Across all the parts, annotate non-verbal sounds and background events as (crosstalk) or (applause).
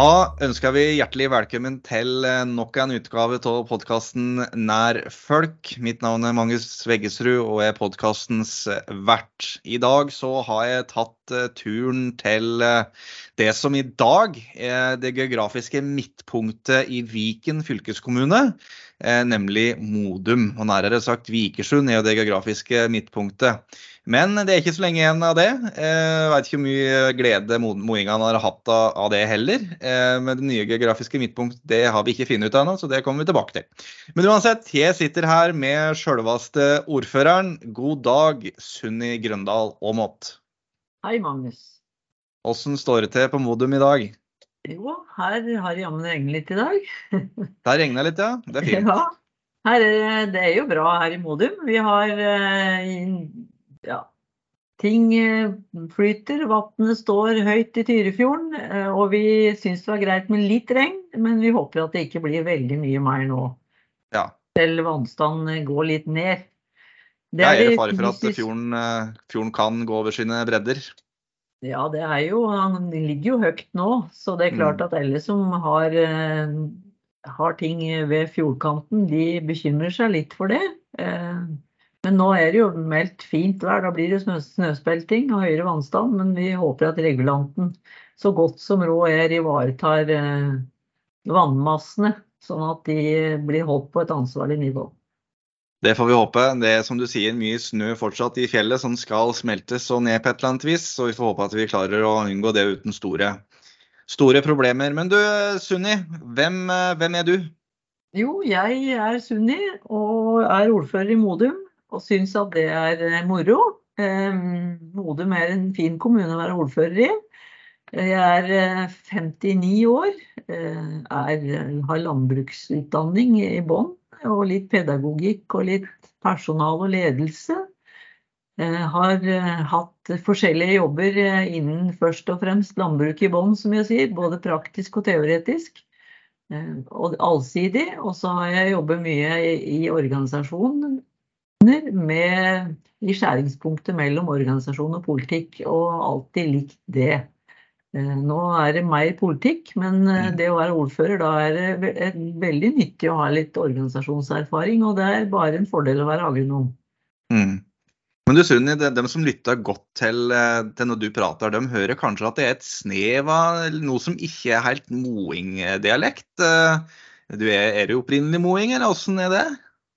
Da ønsker vi hjertelig velkommen til eh, nok en utgave av podkasten Nær folk. Mitt navn er Magnus Veggesrud og er podkastens eh, vert. I dag så har jeg tatt eh, turen til det som i dag er det geografiske midtpunktet i Viken fylkeskommune, nemlig Modum. Og nærmere sagt Vikersund er jo det geografiske midtpunktet. Men det er ikke så lenge igjen av det. Jeg vet ikke hvor mye glede Moingan har hatt av det heller. Men det nye geografiske midtpunkt det har vi ikke funnet ut ennå, så det kommer vi tilbake til. Men uansett, jeg sitter her med sjølveste ordføreren. God dag, Sunni Grøndal Aamodt. Hei, Magnus. Åssen står det til på Modum i dag? Jo, her har det jammen regnet litt i dag. (laughs) det har regna litt, ja. Det er fint. Ja, her er, det er jo bra her i Modum. Vi har ja, ting eh, flyter. Vannet står høyt i Tyrifjorden. Eh, og vi syns det var greit med litt regn, men vi håper at det ikke blir veldig mye mer nå. Ja. Selv vannstanden går litt ned. Det er, det fare for at fjorden, eh, fjorden, kan gå over sine bredder? Ja, det er jo Han ligger jo høyt nå, så det er klart mm. at alle som har, har ting ved fjordkanten, de bekymrer seg litt for det. Men nå er det jo meldt fint vær. Da blir det snø, snøspelting og høyere vannstand. Men vi håper at regulanten så godt som råd er ivaretar eh, vannmassene, sånn at de blir holdt på et ansvarlig nivå. Det får vi håpe. Det er som du sier mye snø fortsatt i fjellet som skal smeltes og ned på et eller annet vis. Så vi får håpe at vi klarer å unngå det uten store, store problemer. Men du Sunni, hvem, eh, hvem er du? Jo, jeg er Sunni og er ordfører i Modum og syns at det er eh, moro. Modum er en fin kommune å være ordfører i. Jeg er 59 eh, år, eh, er, har landbruksutdanning i bånn. Og litt pedagogikk og litt personal og ledelse. Har hatt forskjellige jobber innen først og fremst landbruk i bånn, som jeg sier. Både praktisk og teoretisk. Og allsidig. Og så har jeg jobbet mye i organisasjon med, i skjæringspunktet mellom organisasjon og politikk, og alltid likt det. Eh, nå er det mer politikk, men eh, mm. det å være ordfører, da er det veldig nyttig å ha litt organisasjonserfaring. Og det er bare en fordel å være agronom. Mm. Men du Sunni, de som lytter godt til, eh, til, når du prater, de hører kanskje at det er et snev av noe som ikke er helt moing-dialekt. Du er, er du opprinnelig moing, eller åssen er det?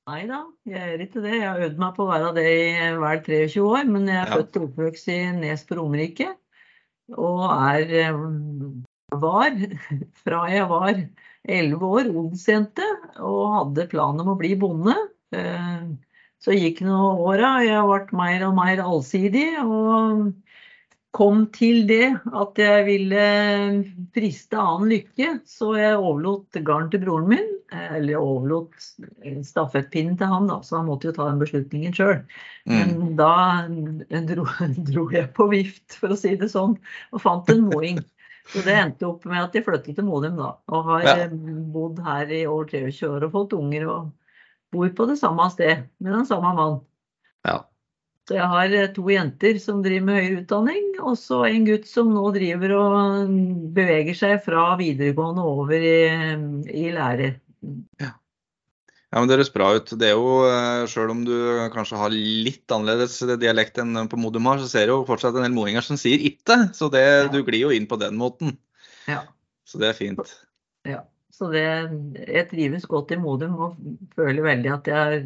Nei da, jeg gjør ikke det. Jeg har øvd meg på å være det i vel 23 år. Men jeg er ja. født og oppvokst i Nes på Romerike. Og er eh, var, (laughs) fra jeg var 11 år, odelsjente og hadde plan om å bli bonde. Eh, så gikk nå åra, jeg ble mer og mer allsidig. og kom til det at jeg ville friste annen lykke, så jeg overlot garn til broren min. Eller overlot stafettpinnen til han, da, så han måtte jo ta den beslutningen sjøl. Mm. Da dro, (laughs) dro, jeg på vift, for å si det sånn, og fant en moing. Så det endte opp med at jeg flyttet til Modum da, og har ja. bodd her i over 23 år og fått unger og bor på det samme sted med den samme mannen. Så jeg har eh, to jenter som driver med høyere utdanning, og så en gutt som nå driver og beveger seg fra videregående over i, i lærer. Ja. ja, men Det høres bra ut. Det er jo, eh, Selv om du kanskje har litt annerledes dialekt enn på Modum har, så ser du jo fortsatt en del moinger som sier 'itte'. Så det, ja. du glir jo inn på den måten. Ja. Så det er fint. Ja. Så det, jeg trives godt i Modum og føler veldig at jeg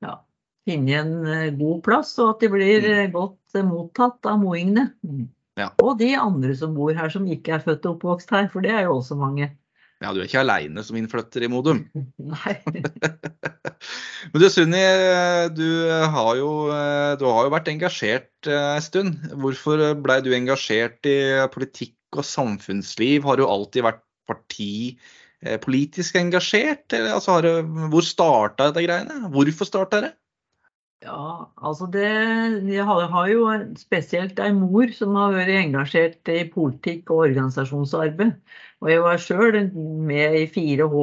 ja, finne en eh, god plass, og at de blir mm. eh, godt eh, mottatt av moingene. Mm. Ja. Og de andre som bor her som ikke er født og oppvokst her, for det er jo også mange. Ja, du er ikke aleine som innflytter i Modum. (laughs) Nei. (laughs) Men du Sunni, du har, jo, du har jo vært engasjert en stund. Hvorfor ble du engasjert i politikk og samfunnsliv? Har du alltid vært partipolitisk engasjert? Altså, har, hvor starta dette greiene? Hvorfor starta det? Ja, altså det Jeg har jo spesielt ei mor som har vært engasjert i politikk og organisasjonsarbeid. Og jeg var sjøl med i 4H,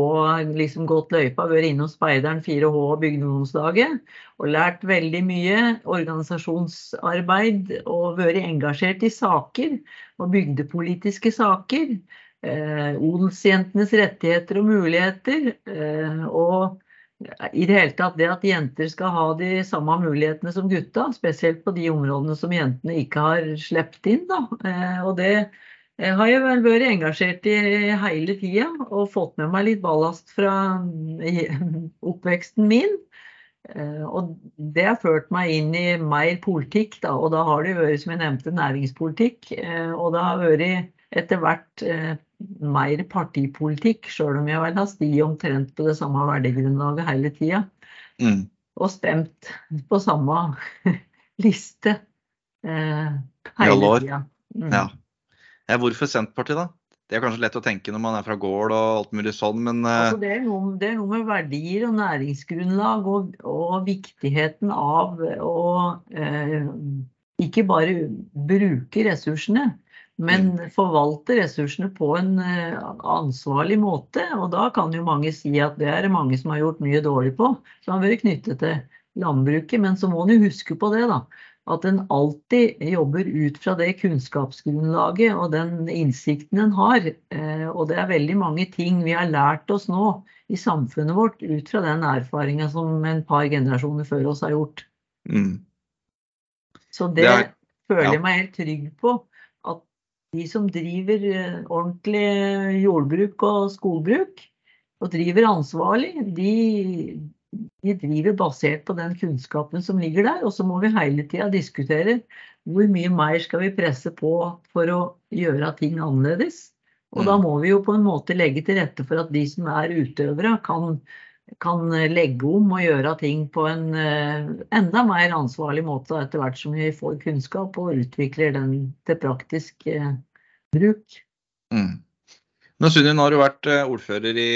liksom gått løypa, vært innom Speideren 4H og Bygdeungdomslaget. Og lært veldig mye organisasjonsarbeid og vært engasjert i saker og bygdepolitiske saker. eh, odelsjentenes rettigheter og muligheter. Eh, og i det hele tatt det at jenter skal ha de samme mulighetene som gutta, spesielt på de områdene som jentene ikke har sluppet inn. Da. Eh, og det eh, har jeg vel vært engasjert i hele tida og fått med meg litt ballast fra oppveksten min. Eh, og det har ført meg inn i mer politikk, da. Og da har det vært, som jeg nevnte, næringspolitikk. Og det har vært etter hvert mer partipolitikk, sjøl om jeg vel har sti omtrent på det samme verdigrunnlaget hele tida. Mm. Og stemt på samme (laughs) liste eh, hele tida. Mm. Ja. Hvorfor Senterpartiet, da? Det er kanskje lett å tenke når man er fra gård og alt mulig sånn, men eh, altså, det, er noe, det, er noe, med verdier og næringsgrunnlag og, og viktigheten av å eh, ikke bare bruke ressursene, men mm. forvalte ressursene på en eh, ansvarlig måte. Og da kan jo mange si at det er det mange som har gjort mye dårlig på, som har vært knyttet til landbruket. Men så må en jo huske på det, da. At en alltid jobber ut fra det kunnskapsgrunnlaget og den innsikten en har. Eh, og det er veldig mange ting vi har lært oss nå i samfunnet vårt ut fra den erfaringa som en par generasjoner før oss har gjort. Mm. Så det, det er, føler jeg meg helt trygg på de som driver eh, ordentlig jordbruk og skogbruk, og driver ansvarlig, de, de, driver basert på den kunnskapen som ligger der. Og så må vi hele tida diskutere hvor mye mer skal vi presse på for å gjøre ting annerledes. Og da mm. må vi jo på en måte legge til rette for at de som er utøvere, kan, kan legge om og gjøre ting på en uh, enda mer ansvarlig måte etter hvert som vi får kunnskap og utvikler den til praktisk uh, bruk. Mm. Nå Sunniva, har du vært eh, ordfører i,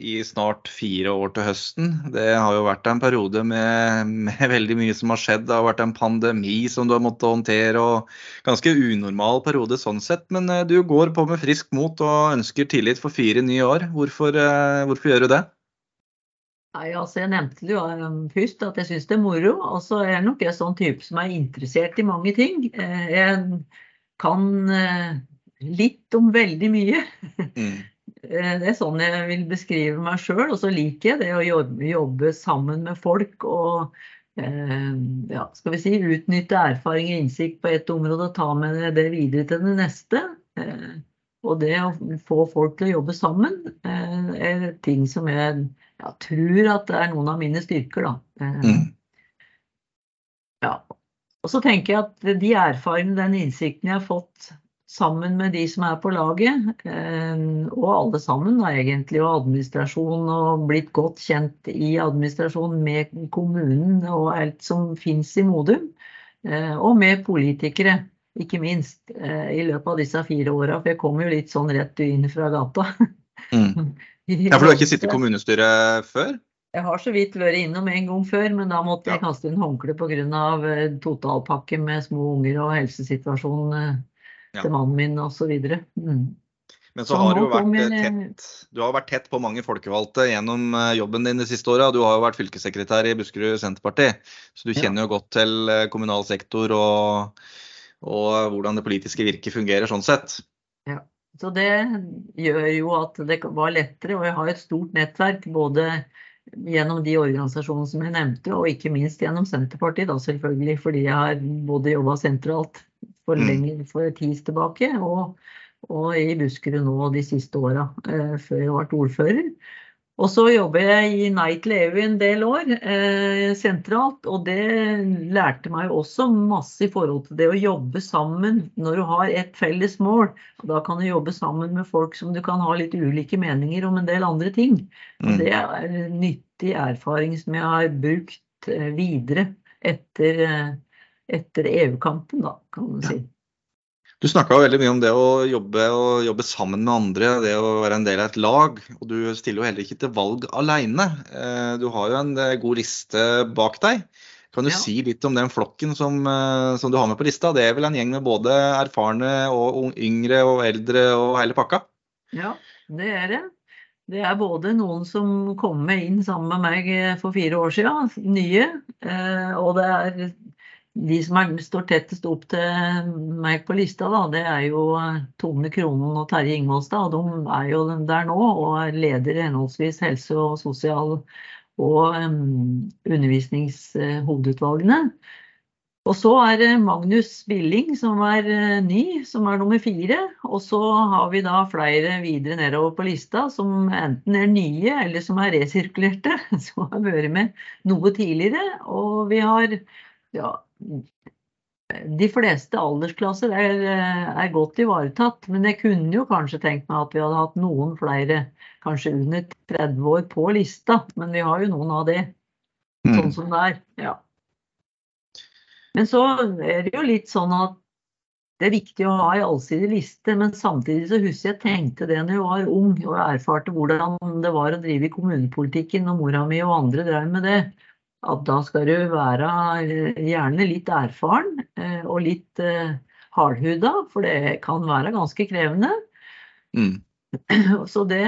i, snart fire år til høsten. Det har jo vært en periode med, med, (laughs) veldig mye som har skjedd. Det har vært en pandemi som du har måttet håndtere, og ganske unormal periode sånn sett. Men eh, du går på med friskt mot og ønsker tillit for fire nye år. Hvorfor, eh, hvorfor gjør du det? Nei, altså Jeg nevnte det jo først at jeg syns det er moro. Og så er jeg nok en sånn type som er interessert i mange ting. Jeg kan litt om veldig mye. Mm. (laughs) Eh, det er sånn jeg vil beskrive meg sjøl. Og så liker jeg det å jobbe, jobbe sammen med folk og eh, ja, skal vi si, utnytte erfaring og innsikt på ett område og ta med det videre til det neste. Eh, og det å få folk til å jobbe sammen eh, er ting som jeg ja, tror at det er noen av mine styrker. Da. Eh, mm. Ja. Og så tenker jeg at de erfaringene, den innsikten jeg har fått sammen med de som er på laget, eh, og alle sammen da egentlig, og administrasjon, og blitt godt kjent i administrasjonen med kommunen og alt som fins i Modum. Eh, og med politikere, ikke minst, i løpet av disse fire åra. For jeg kom jo litt sånn rett inn fra gata. Mm. (laughs) Ja, For du har ikke sittet i (laughs) kommunestyret før? Jeg har så vidt vært innom en gang før, men da måtte jeg kaste inn håndkle pga. totalpakke med små unger og helsesituasjonen ja. til mannen min osv. Mm. Men så, så har du jo vært tett, du har vært tett på mange folkevalgte gjennom eh, jobben din de siste åra. Du har jo vært fylkessekretær i Buskerud Senterparti, så du kjenner jo godt til eh, kommunal sektor og, og hvordan det politiske virket fungerer sånn sett. Ja, så det gjør jo at det var lettere. Og jeg har et stort nettverk både gjennom de organisasjonene som jeg nevnte, og ikke minst gjennom Senterpartiet, da selvfølgelig, fordi jeg har både jobba sentralt for mm. lenger for tid tilbake, og, og i Buskerud nå de siste åra, eh, før jeg ble ordfører. Og så jobber jeg i Nei til EU en del år eh, sentralt, og det lærte meg også masse i forhold til det å jobbe sammen når du har et felles mål. Da kan du jobbe sammen med folk som du kan ha litt ulike meninger om en del andre ting. Og mm. det er nyttig erfaring som jeg har brukt eh, videre etter eh, etter EU-kampen, da, kan man si. Du snakka veldig mye om det å jobbe, jobbe, sammen med andre, det å være en del av et lag. Og du stiller jo heller ikke til valg alene. Eh, du har jo en eh, god liste bak deg. Kan du ja. si litt om den flokken som, eh, som, du har med på lista? Det er vel en gjeng med både erfarne og yngre og eldre og hele pakka? Ja, det er det. Det er både noen som kom inn sammen med meg for fire år siden, nye. Og det er de som er, står tettest opp til meg på lista, da, det er jo Tone Kronen og Terje Ingvoldstad. De er jo der nå og er leder henholdsvis helse- og sosial- og um, undervisningshovedutvalgene. Og så er det Magnus Billing som er uh, ny, som er nummer fire. Og så har vi da flere videre nedover på lista som enten er nye eller som er resirkulerte. (laughs) Som har vært med noe tidligere. Og vi har ja, de fleste aldersklasser er, er, godt ivaretatt, men jeg kunne jo kanskje tenkt meg at vi hadde hatt noen flere, kanskje under 30 år, på lista. Men vi har jo noen av det, sånn som det er. Ja. Men så er det jo litt sånn at det er viktig å ha ei allsidig liste, men samtidig så husker jeg tenkte det når jeg var ung og erfarte hvordan det var å drive i kommunepolitikken, og mora mi og andre drev med det at da skal du være eh, gjerne litt erfaren eh, og litt eh, hardhuda, for det kan være ganske krevende. Mm. (clears throat) Så det,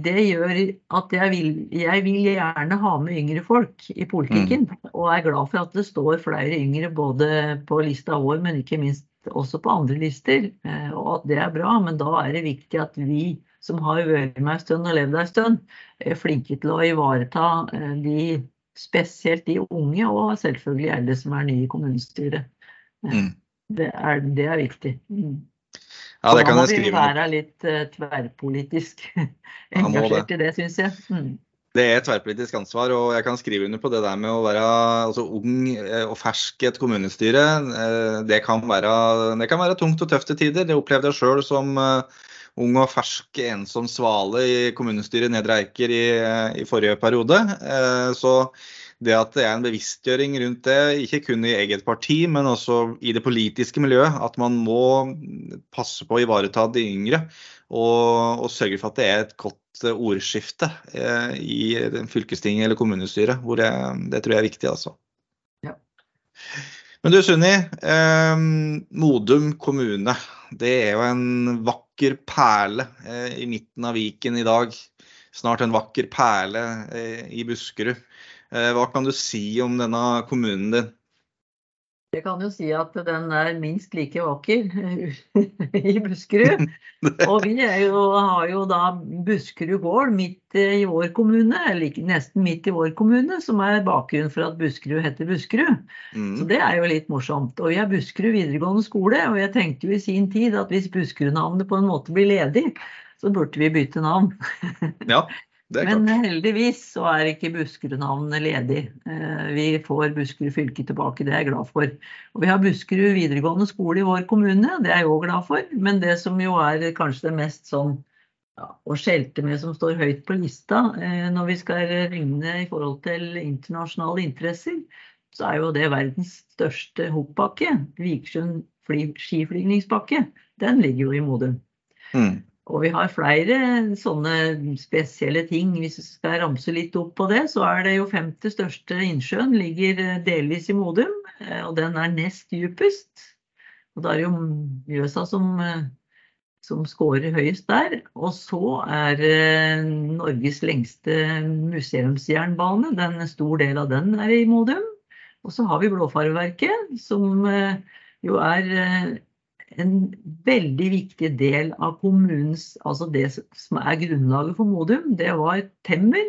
det, gjør at jeg vil, jeg vil, gjerne ha med yngre folk i politikken. Mm. Og er glad for at det står flere yngre både på lista vår, men ikke minst også på andre lister. Og at det er bra, men da er det viktig at vi som har vært med en stund og levd en stund, er flinke til å ivareta de Spesielt de unge, og selvfølgelig alle som er nye i kommunestyret. Mm. Det, er, det, er, viktig. Mm. Ja, det kan jeg skrive. Da (laughs) må vi være litt uh, tverrpolitisk engasjert i det, syns jeg. Mm. Det er et tverrpolitisk ansvar, og jeg kan skrive under på det der med å være altså, ung eh, og fersk i et kommunestyre. Eh, det kan, være, det kan være tungt og tøft til tider. Det opplevde jeg sjøl som ung og fersk ensom svale i kommunestyret Nedre Eiker i, i forrige periode. Eh, så det at det er en bevisstgjøring rundt det, ikke kun i eget parti, men også i det politiske miljøet, at man må passe på å ivareta de yngre og, og sørge for at det er et godt ordskifte eh, i fylkestinget eller kommunestyret. hvor det, det tror jeg er viktig, altså. Ja. Men du Sunni, eh, Modum kommune. Det er jo en vakker perle eh, i midten av Viken i dag. Snart en vakker perle eh, i Buskerud. Eh, hva kan du si om denne kommunen din? Jeg kan jo si at den er minst like vakker (laughs) i Buskerud. (laughs) Og vi jo, har jo da Buskerud gård midt i vår kommune, eller nesten midt i vår kommune, som er bakgrunnen for at Buskerud heter Buskerud. Mm. Så det er jo litt morsomt. Og vi har Buskerud videregående skole, og jeg tenkte jo i sin tid at hvis Buskerud-navnet på en måte blir ledig, så burde vi bytte navn. Ja. (laughs) Men heldigvis så er ikke Buskerud-navnet ledig. Eh, vi får Buskerud fylke tilbake, det er jeg glad for. Og vi har Buskerud videregående skole i vår kommune, det er jeg òg glad for. Men det som jo er kanskje det mest sånn ja, å skjelte med som står høyt på lista eh, når vi skal regne i forhold til internasjonale interesser, så er jo det verdens største hoppbakke, Vikersund skiflygningsbakke. Den ligger jo i Modum. Mm. Og vi har flere sånne spesielle ting. Hvis vi skal ramse litt opp på det, så er det jo femte største innsjøen ligger eh, delvis i Modum. Eh, og den er nest dypest. Og da er det jo Mjøsa som, eh, som scorer høyest der. Og så er Norges lengste museumsjernbane. Den, en stor del av den er i Modum. Og så har vi Blåfarverket, som jo er en veldig viktig del av kommunens Altså det som er grunnlaget for Modum, det var temmer.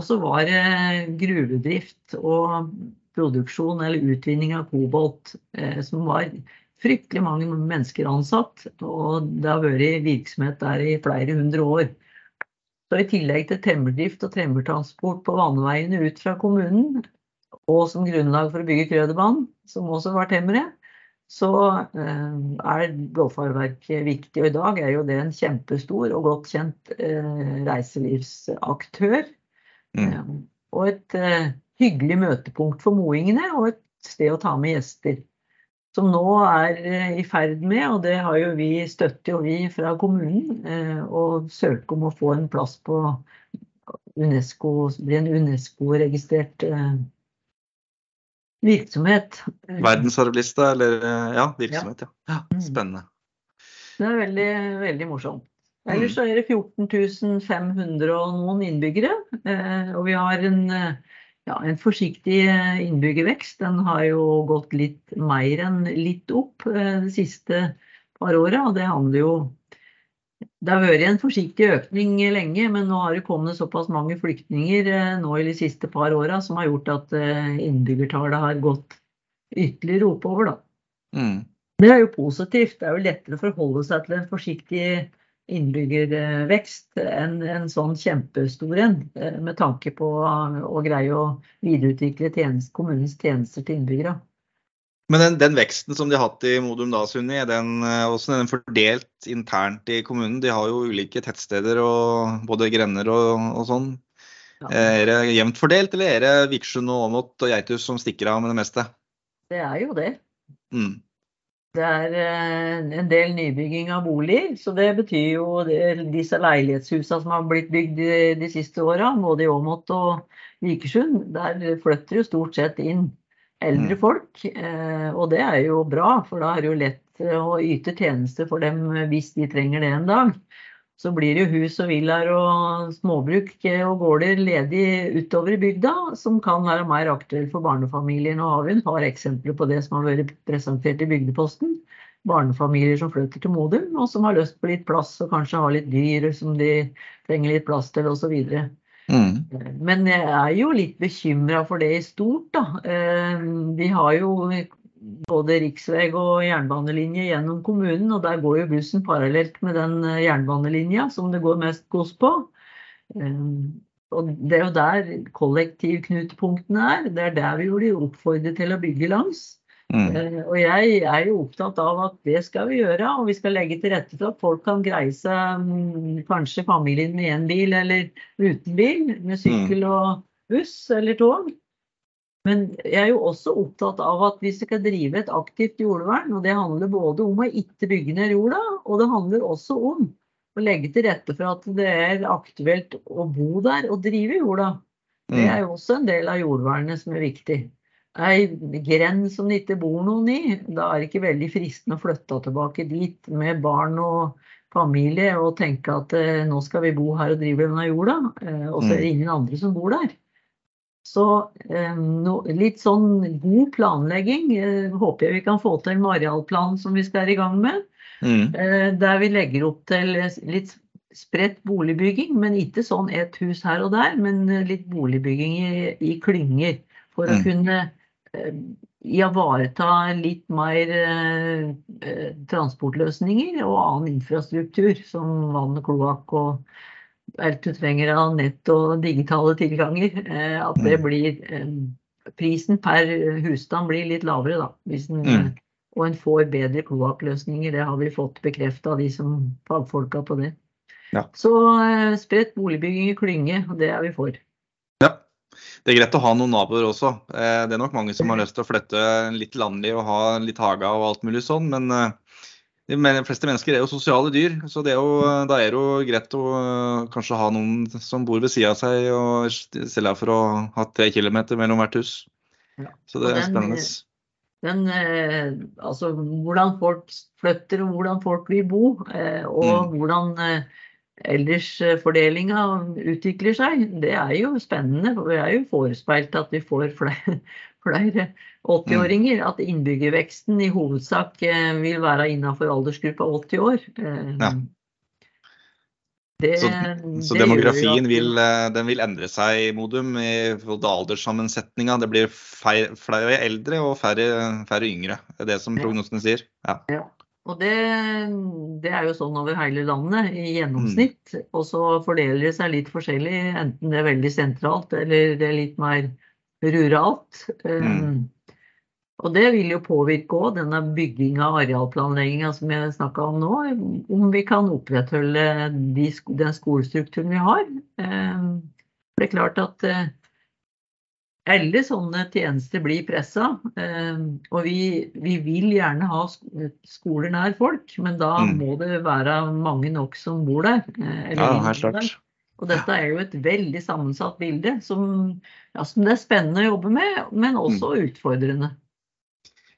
Og så var det gruvedrift og produksjon eller utvinning av kobolt, eh, som var fryktelig mange mennesker ansatt. Og det har vært virksomhet der i flere hundre år. Så I tillegg til temmerdrift og temmertransport på vannveiene ut fra kommunen, og som grunnlag for å bygge Krøderbanen, som også var temmeret, så eh, er Blåfarverket viktig. Og i dag er jo det en kjempestor og godt kjent eh, reiselivsaktør. Mm. Eh, og et hyggelig møtepunkt for moingene, og et sted å ta med gjester. Som nå er i ferd med, og det har jo vi, støtter jo vi fra kommunen, å søke om å få en plass på UNESCO, bli en UNESCO-registrert Virksomhet. Verdensarvliste, eller eh, ja, virksomhet. Ja. ja. Mm. Spennende. Det er veldig, veldig morsomt. Ellers så er det 14 500 og noen innbyggere. Eh, og vi har en, ja, en forsiktig innbyggervekst. Den har jo gått litt mer enn litt opp de siste par året, Og det handler jo Det har vært en forsiktig økning lenge, men nå har det kommet såpass mange flyktninger nå i de siste par åra som har gjort at innbyggertallet har gått ytterligere oppover. Mm. Det er jo positivt. Det er jo lettere å forholde seg til en forsiktig innbyggervekst enn en sånn kjempestor en, med tanke på å greie å videreutvikle tjenest, kommunens tjenester til innbyggere. Men den, den, veksten som de har hatt i Modum da, Sunni, den, er den fordelt internt i kommunen? De har jo ulike tettsteder og både grender og, og sånn. Ja. Er det jevnt fordelt, eller er det Vikersund og Åmot og Geithus som stikker av med det meste? Det er jo det. Mm. Det er eh, en del nybygging av boliger, så det betyr jo disse leilighetshusene som har blitt bygd de, de siste åra, både i Åmot og Vikersund, der flytter jo stort sett inn eldre mm. folk. Eh, og det er jo bra, for da er det jo lett å yte tjenester for dem hvis de trenger det en dag så blir det jo hus og villaer og småbruk og gårder ledig utover i bygda, som kan være mer aktuelt for barnefamilier. Og har vi et par eksempler på det som har vært presentert i Bygdeposten. Barnefamilier som flytter til Modum, og som har lyst på litt plass og kanskje har litt dyr som de trenger litt plass til osv. Mm. Men jeg er jo litt bekymra for det i stort, da. Eh, vi har jo både riksvei og jernbanelinje gjennom kommunen, og der går jo bussen parallelt med den eh, jernbanelinja som det går mest gods på. Eh, og det er jo der kollektivknutepunktene er. Det er der vi blir oppfordret til å bygge langs. Mm. Eh, og jeg er jo opptatt av at det skal vi gjøre, og vi skal legge til rette for at folk kan greie seg, mm, kanskje familien med én bil eller uten bil, med sykkel mm. og buss eller tog. Men jeg er jo også opptatt av at vi skal drive et aktivt jordvern, og det handler både om å ikke bygge ned jorda, og det handler også om å legge til rette for at det er aktuelt å bo der og drive jorda. Det er jo også en del av jordvernet som er viktig. Ei grend som det ikke bor noen i, da er det ikke veldig fristende å flytte tilbake dit med barn og familie og tenke at eh, nå skal vi bo her og drive denne jorda, eh, og så er det ingen andre som bor der. Så eh, no, litt sånn god planlegging håper jeg vi kan få til med arealplanen som vi skal i gang med. Mm. Der vi legger opp til litt spredt boligbygging, men ikke sånn ett hus her og der, men litt boligbygging i, i klynger. For mm. å kunne ivareta litt mer eh, transportløsninger og annen infrastruktur, som vann og kloakk og alt du trenger av nett og digitale tilganger, eh, at det mm. blir eh, Prisen per husstand blir litt lavere, da. En, mm. Og en får bedre kloakkløsninger. Det har vi fått bekrefta de som fagfolka på det. Ja. Så eh, spredt boligbygging i klynge, og det er vi for. Det er greit å ha noen naboer også. Det er nok mange som har lyst til å flytte litt landlig og ha litt hage og alt mulig sånn, men de fleste mennesker er jo sosiale dyr, så det er jo, da er det jo greit å kanskje ha noen som bor ved sida av seg, og selv for å ha tre kilometer mellom hvert hus. Så det er spennende. Den, eh, altså hvordan folk flytter og hvordan folk vil bo, eh, og mm. hvordan eh, eldersfordelinga utvikler seg, det er jo spennende. for Vi er jo forespeilt at vi får flere, flere 80-åringer. Mm. At innbyggerveksten i hovedsak eh, vil være innenfor aldersgruppa 80 år. Eh, ja. Det, så, så det demografien vil, eh, den vil endre seg i Modum i alderssammensetninga. Det blir flere eldre og færre, færre yngre. Det er det som prognosene sier. Ja. ja. Og det, det, er jo sånn over hele landet i gjennomsnitt. Mm. Og så fordeler det seg litt forskjellig, enten det er veldig sentralt eller det er litt mer ruralt. Mm. Um, og det vil jo påvirke òg denne bygginga av arealplanlegginga som jeg snakka om nå. Om vi kan opprettholde de, den skolestrukturen vi har. Um, det er klart at eh, alle sånne tjenester blir pressa. Ehm, og vi, vi, vil gjerne ha skoler nær folk, men da mm. må det være mange nok som bor der. Eh, ja, helt klart. Og dette er jo et veldig sammensatt bilde som, ja, som, det er spennende å jobbe med, men også mm. utfordrende.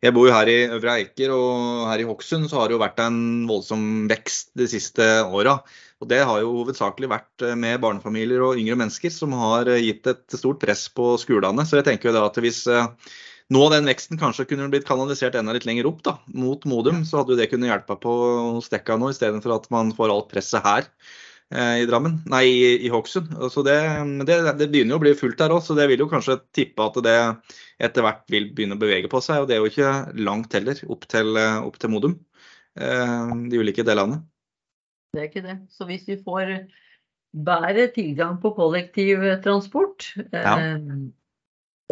Jeg bor jo her i Øvre Eiker, og her i Hokksund så har det jo vært en voldsom vekst de siste åra. Og det har jo hovedsakelig vært eh, med barnefamilier og yngre mennesker som har eh, gitt et stort press på skolene. Så jeg tenker jo da at hvis eh, nå den veksten kanskje kunne blitt kanalisert enda litt lenger opp, da, mot Modum, så hadde jo det kunnet hjelpe på stekka nå, istedenfor at man får alt presset her i Drammen, nei, i, Hokksund. Så det, det, det, begynner jo å bli fullt der òg, så det vil jo kanskje tippe at det etter hvert vil begynne å bevege på seg. Og det er jo ikke langt heller opp til, opp til Modum, de ulike delene. Det er ikke det. Så hvis vi får bedre tilgang på kollektivtransport ja. eh,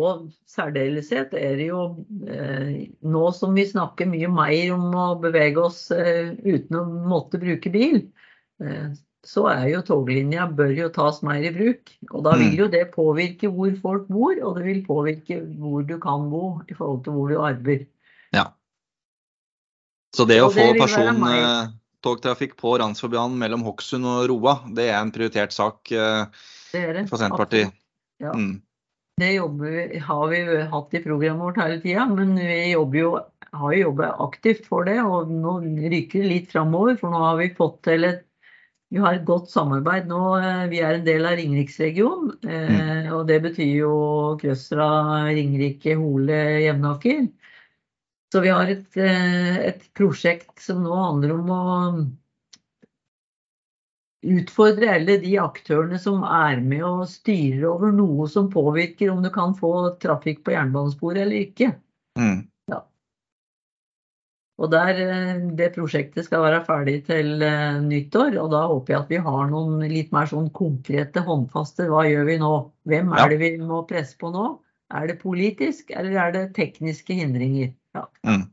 og særdeleshet er det jo eh, nå som vi snakker mye mer om å bevege oss eh, uten å måtte bruke bil, eh, så er jo toglinja bør jo tas mer i bruk. Og da vil mm. jo det påvirke hvor folk bor, og det vil påvirke hvor du kan bo i forhold til hvor du arbeider. Ja. Så det å få persontogtrafikk på Randsfjordbanen mellom Hokksund og Roa, det er en prioritert sak eh, det det. for Senterpartiet. Ja. Mm. Det jobber, har vi hatt i programmet vårt hele tida, men vi jo, har jo jobbet aktivt for det. Og nå rykker det litt framover, for nå har vi fått til et vi har et godt samarbeid nå. Eh, vi er en del av Ringeriksregionen. Eh, mm. Og det betyr jo Krøsra, Ringerike, Hole, Jevnaker. Så vi har et, eh, et, prosjekt som nå handler om å utfordre alle de aktørene som er med og styrer over noe som påvirker om du kan få trafikk på jernbanesporet eller ikke. Mm. Og der, eh, Det prosjektet skal være ferdig til eh, nyttår, og da håper jeg at vi har noen litt mer sånn konkrete, håndfaste Hva gjør vi nå? Hvem er det vi må presse på nå? Er det politisk, eller er det tekniske hindringer? Ja. Mm.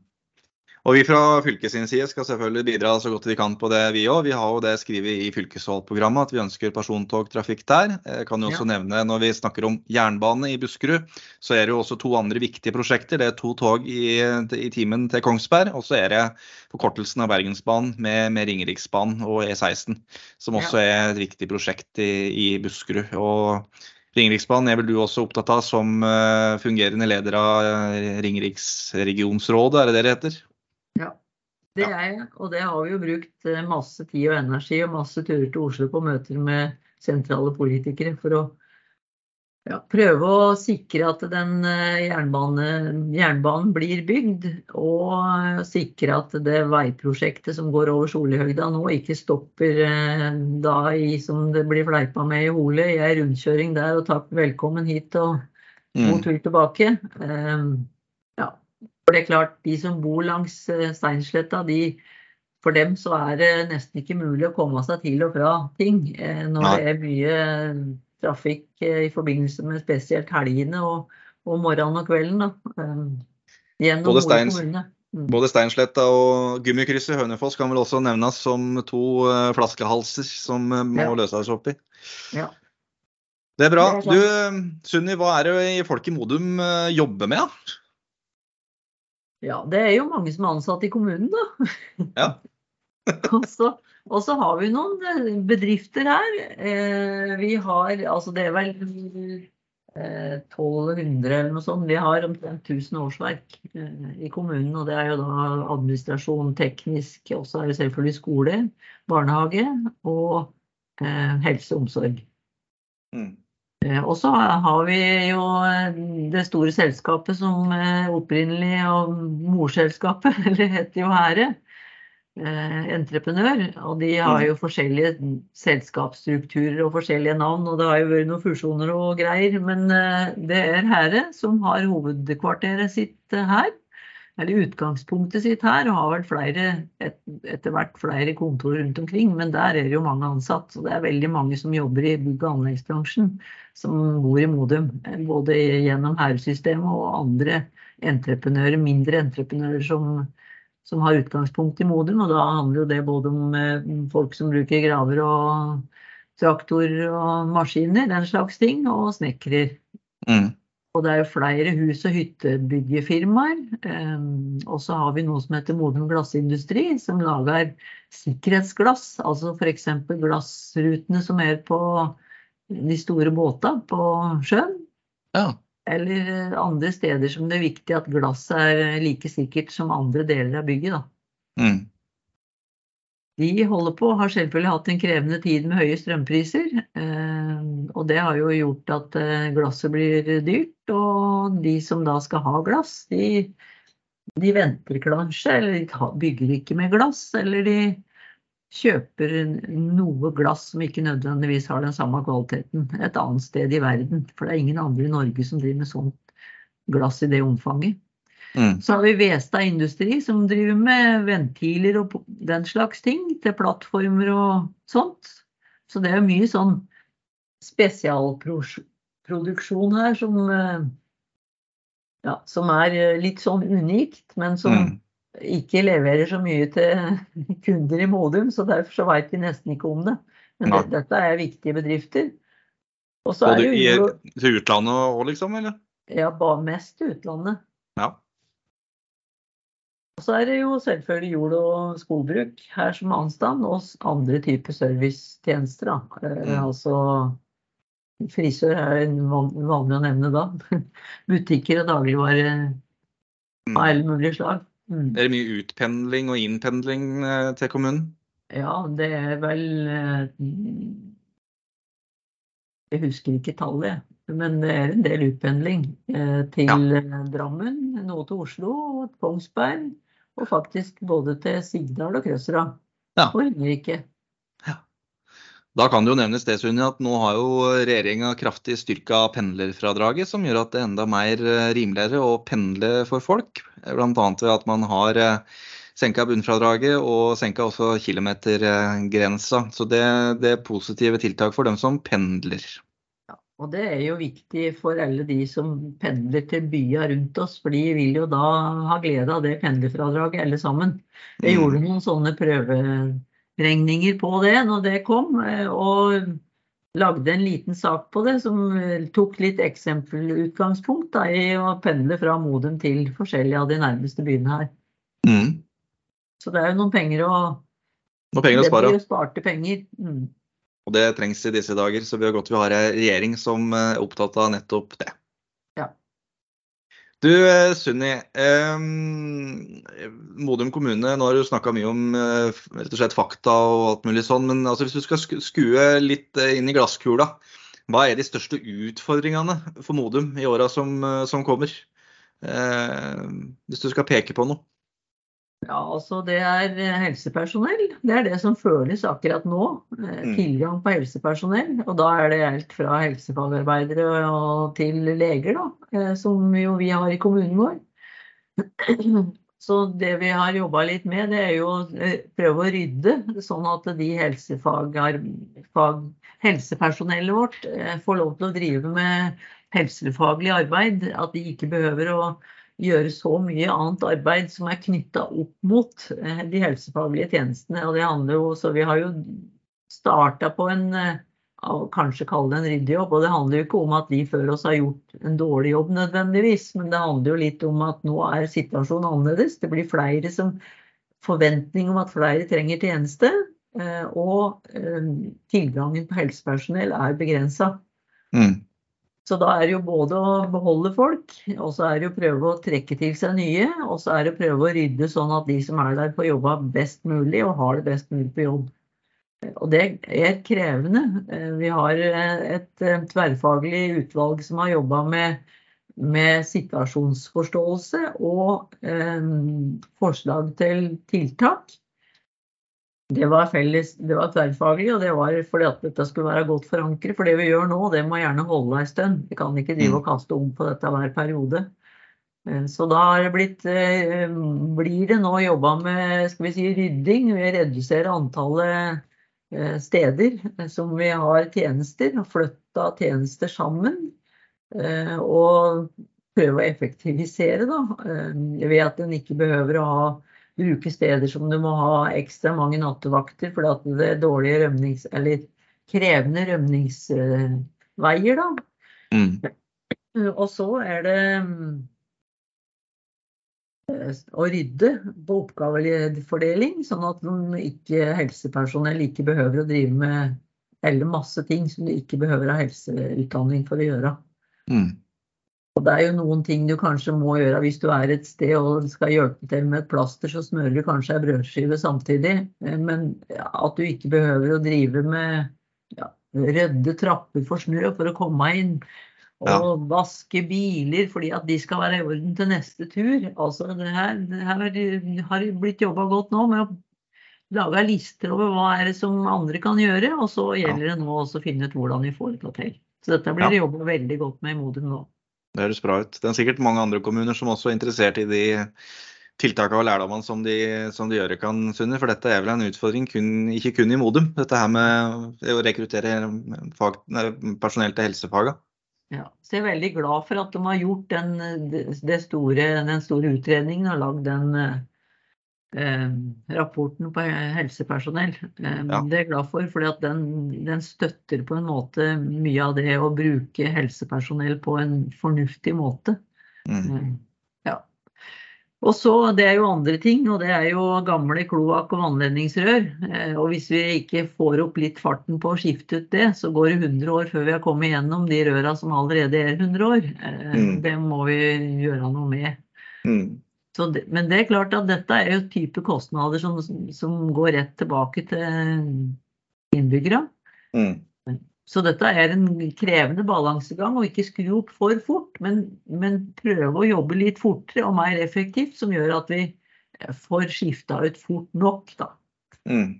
Og Vi fra fylkets side skal selvfølgelig bidra så godt vi kan på det, vi òg. Vi har jo det skrevet i fylkesvalgprogrammet at vi ønsker persontogtrafikk der. Jeg kan jo også ja. nevne Når vi snakker om jernbane i Buskerud, så er det jo også to andre viktige prosjekter. Det er to tog i, i timen til Kongsberg, og så er det forkortelsen av Bergensbanen med, med Ringeriksbanen og E16, som også ja. er et viktig prosjekt i, i Buskerud. Og Ringeriksbanen er vel du også opptatt av som eh, fungerende leder av eh, Ringeriksregionsrådet, er det det det heter? Det er jeg. Og det har vi jo brukt eh, masse tid og energi og masse turer til Oslo på møter med sentrale politikere for å ja, prøve å sikre at den eh, jernbane, jernbanen blir bygd, og sikre at det veiprosjektet som går over Solihøgda nå, ikke stopper eh, da i, som det blir fleipa med i Hole, i ei rundkjøring der, og takk velkommen hit og god mm. tur tilbake. Um, for det er klart, de som bor langs Steinsletta, de for dem så er det nesten ikke mulig å komme seg til og fra ting når det er mye trafikk eh, i forbindelse med spesielt helgene og, og morgenen og kvelden. Da, eh, gjennom både, Steins, mm. både Steinsletta og Gummikrysset Hønefoss kan vel også nevnes som to flaskehalser som må ja. løses opp i. Ja. Det er bra. Det er du, Sunni, hva er det folk i Modum jobber med? da? Ja, det er jo mange som er ansatt i kommunen, da. Ja. (laughs) og, så, og, så, har vi noen eh, bedrifter her. Eh, vi har altså det er vel eh, 1200 eller noe sånt. Vi har omtrent 1000 årsverk eh, i kommunen. Og det er jo da administrasjon, teknisk, og så er det selvfølgelig skole, barnehage og eh, helse og omsorg. Mm. Eh, og så har vi jo det store selskapet som opprinnelig og morselskapet, (laughs) eller heter jo Hære eh, entreprenør. Og de har jo mm. forskjellige selskapsstrukturer og forskjellige navn, og det har jo vært noen fusjoner og greier. Men eh, det er Hære som har hovedkvarteret sitt eh, her. Eller utgangspunktet sitt her, og har vel flere, et, etter hvert flere kontor rundt omkring. Men der er det jo mange ansatt. Så det er veldig mange som jobber i bygg- og anleggsbransjen, som bor i Modum. Både gjennom Hære-systemet og andre entreprenører, mindre entreprenører som som har utgangspunkt i Modum. Og da handler jo det både om eh, folk som bruker graver og traktorer og maskiner, den slags ting, og snekrer. Mm. Og det er jo flere hus- og hyttebyggefirmaer. Um, og så har vi noe som heter Modum Glassindustri, som lager sikkerhetsglass. Altså f.eks. glassrutene som er på de store båtene på sjøen. Ja. eller andre steder som det er viktig at glasset er like sikkert som andre deler av bygget. Da. Mm. De holder på, har selvfølgelig hatt en krevende tid med høye strømpriser. eh, Og det har jo gjort at eh, glasset blir dyrt. Og de som da skal ha glass, de, de venter kanskje, eller de bygger ikke med glass. Eller de kjøper noe glass som ikke nødvendigvis har den samme kvaliteten et annet sted i verden. For det er ingen andre i Norge som driver med sånt glass i det omfanget. Mm. Så har vi Vestad Industri som driver med ventiler og den slags ting til plattformer og sånt. Så det er mye sånn spesialproduksjon her som, eh, ja, som er eh, litt sånn unikt, men som Mm. ikke leverer så mye til (laughs) kunder i Modum, så derfor så veit vi nesten ikke om det. Men det, dette er viktige bedrifter. Og så er det i, jo til utlandet òg, liksom? Eller? ja, mest utlandet. Ja. Så er det jo selvfølgelig jord- og skogbruk her som anstand, og andre typer servicetjenester. Eh, Mm. Altså frisør er en vanlig å nevne da. (laughs) Butikker og dagligvare Mm. av alle mulige slag. Mm. Er det mye utpendling og innpendling eh, til kommunen? Ja, det er vel eh, Jeg husker ikke tallet, men det er en del utpendling til Ja. Drammen, noe til Oslo og Kongsberg. Og faktisk både til Sigdal og Krøsra. Ja. Og Ringerike. Da kan det jo nevnes det, Sunni, at nå har jo regjeringa kraftig styrka pendlerfradraget, som gjør at det er enda mer eh, rimeligere å pendle for folk. Bl.a. ved at man har eh, senka bunnfradraget og senka også kilometergrensa. Så det, det er positive tiltak for dem som pendler. Og det er jo viktig for alle de som pendler til byene rundt oss, for de vil jo da ha glede av det pendlerfradraget alle sammen. Jeg Mm. gjorde noen sånne prøveregninger på det når det kom, eh, og lagde en liten sak på det som eh, tok litt eksempelutgangspunkt da, i å pendle fra Modum til forskjellige av de nærmeste byene her. Mm. Så det er jo noen penger å Noen penger å Det blir jo sparte penger. Mm. Og det trengs i disse dager, så vi har godt vi har en regjering som eh, er opptatt av nettopp det. Ja. Du eh, Sunni, eh, Modum kommune, nå har du snakka mye om eh, rett og slett fakta og alt mulig sånn, men altså, hvis du skal skue litt eh, inn i glasskula, hva er de største utfordringene for Modum i åra som, eh, som kommer? Eh, hvis du skal peke på noe. Ja, altså det er eh, helsepersonell. Det er det som føles akkurat nå. Eh, Mm. Tilgang på helsepersonell. Og da er det alt fra helsefagarbeidere og til leger, da. eh, Som jo vi har i kommunen vår. (clears throat) Så det vi har jobba litt med, det er jo å prøve å rydde, sånn at de helsefagar- fag, helsepersonellet vårt får lov til å drive med helsefaglig arbeid. At de ikke behøver å gjøre så mye annet arbeid som er knytta opp mot eh, de helsefaglige tjenestene. Og det handler jo, så vi har jo starta på en eh, kanskje kalle det en ryddejobb. Og det handler jo ikke om at de før oss har gjort en dårlig jobb nødvendigvis, men det handler jo litt om at nå er situasjonen annerledes. Det blir flere som forventning om at flere trenger tjeneste. eh, Og tilgangen på helsepersonell er begrensa. Mm. Så da er det jo både å beholde folk, og så er det å prøve å trekke til seg nye, og så er det å prøve å rydde sånn at de som er der får jobba best mulig og har det best mulig på jobb. Og det er krevende. Eh, Vi har eh, et eh, tverrfaglig utvalg som har jobba med, med situasjonsforståelse og eh, forslag til tiltak. Det var, felles, det var tverrfaglig, og det var fordi at dette skulle være godt forankret. For det vi gjør nå, det må gjerne holde en stund. Vi kan ikke drive og kaste om på dette hver periode. Eh, Så da det blitt, eh, blir det nå jobba med skal vi si, rydding. Vi reduserer antallet eh, steder som vi har tjenester, og flytta tjenester sammen. Og prøve å effektivisere, da. Ved at en ikke behøver å ha bruke steder som du må ha ekstra mange nattevakter fordi at det er dårlige rømnings... Eller krevende rømningsveier, da. Mm. Og så er det eh, å rydde på oppgavefordeling, sånn at ikke, helsepersonell ikke behøver å drive med eller masse ting som du ikke behøver ha helseutdanning for å gjøre. Mm. Og det er jo noen ting du kanskje må gjøre hvis du er et sted og skal hjelpe til med et plaster, så smører du kanskje ei brødskive samtidig. Eh, men at du ikke behøver å drive med ja, rødde trapper for snø for å komme inn. Og ja. vaske biler fordi at de skal være i orden til neste tur. Altså det her, det her har blitt jobba godt nå med å lage lister over hva er det som andre kan gjøre. Og så gjelder det nå å finne ut hvordan vi får det til. Så dette blir det jobba veldig godt med i Modum nå. Det høres bra ut. Det er sikkert mange andre kommuner som også er interessert i de tiltakene og lærdommene som som de gjør kan, Sunne. For dette er vel en utfordring kun, ikke kun i Modum, dette her med å rekruttere fag, personell til helsefagene. Ja, så jeg er veldig glad for at de har gjort den, store, den store utredningen og lagd den rapporten på helsepersonell. Eh, ja. Det er jeg glad for, for den, den, støtter på en måte mye av det å bruke helsepersonell på en fornuftig måte. Mm. Eh, ja. Og så, Det er jo andre ting, og det er jo gamle kloakk- og vannledningsrør. Og hvis vi ikke får opp litt farten på å skifte ut det, så går det 100 år før vi har kommet gjennom de røra som allerede er 100 år. Mm. Det må vi gjøre noe med. Mm. Det, men det er klart at dette er jo type kostnader som, som går rett tilbake til innbyggere. Mm. Så dette er en krevende balansegang og ikke skru opp for fort, men, men, prøve å jobbe litt fortere og mer effektivt, som gjør at vi får skifta ut fort nok. Da. Mm.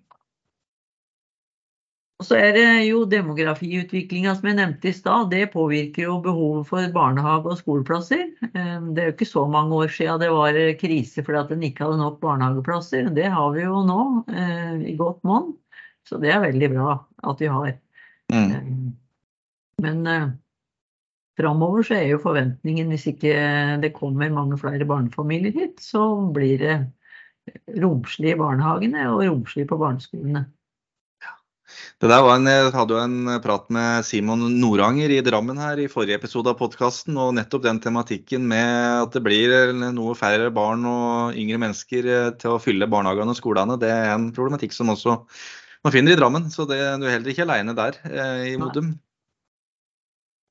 Og så er det jo demografiutviklinga som jeg nevnte i stad. Det påvirker jo behovet for barnehage og skoleplasser. Ehm, det er jo ikke så mange år siden det var krise fordi at en ikke hadde nok barnehageplasser. Det har vi jo nå eh, i godt monn. Så det er veldig bra at vi har. Mm. Ehm, men eh, framover så er jo forventningen, hvis ikke det kommer mange flere barnefamilier hit, så blir det romslig i barnehagene og romslig på barneskolene. Det der var en, Jeg hadde jo en prat med Simon Noranger i Drammen her i forrige episode av podkasten. Og nettopp den tematikken med at det blir noe færre barn og yngre mennesker eh, til å fylle barnehagene og skolene, det er en problematikk som også man finner i Drammen. Så det, du er heller ikke aleine der eh, i Modum.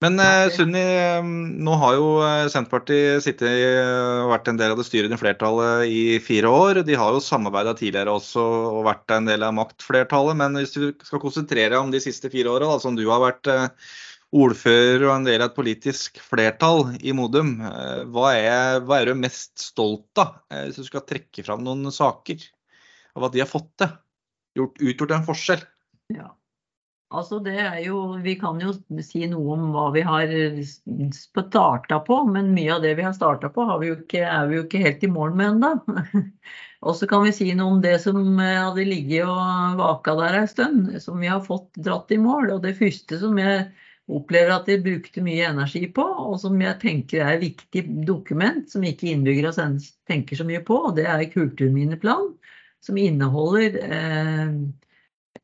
Men uh, Sunni, um, nå har jo eh, Senterpartiet sittet i, og vært en del av det styrende flertallet i fire år. De har jo samarbeida tidligere også og vært en del av maktflertallet. Men hvis du skal konsentrere deg om de siste fire åra, som du har vært uh, ordfører og en del av et politisk flertall i Modum, hva, er, hva er, du mest stolt av, hvis du skal trekke fram noen saker av at de har fått til? Gjort, utgjort en forskjell? Ja. Altså det er jo, Vi kan jo si noe om hva vi har starta på, men mye av det vi har starta på, har vi ikke, er vi jo ikke helt i mål med ennå. (laughs) Og så kan vi si noe om det som hadde ligget og vaka der en stund, som vi har fått dratt i mål. Og det første som jeg opplever at de brukte mye energi på, og som jeg tenker er et viktig dokument, som ikke innbyggere tenker så mye på, og det er kulturminneplan, som inneholder eh,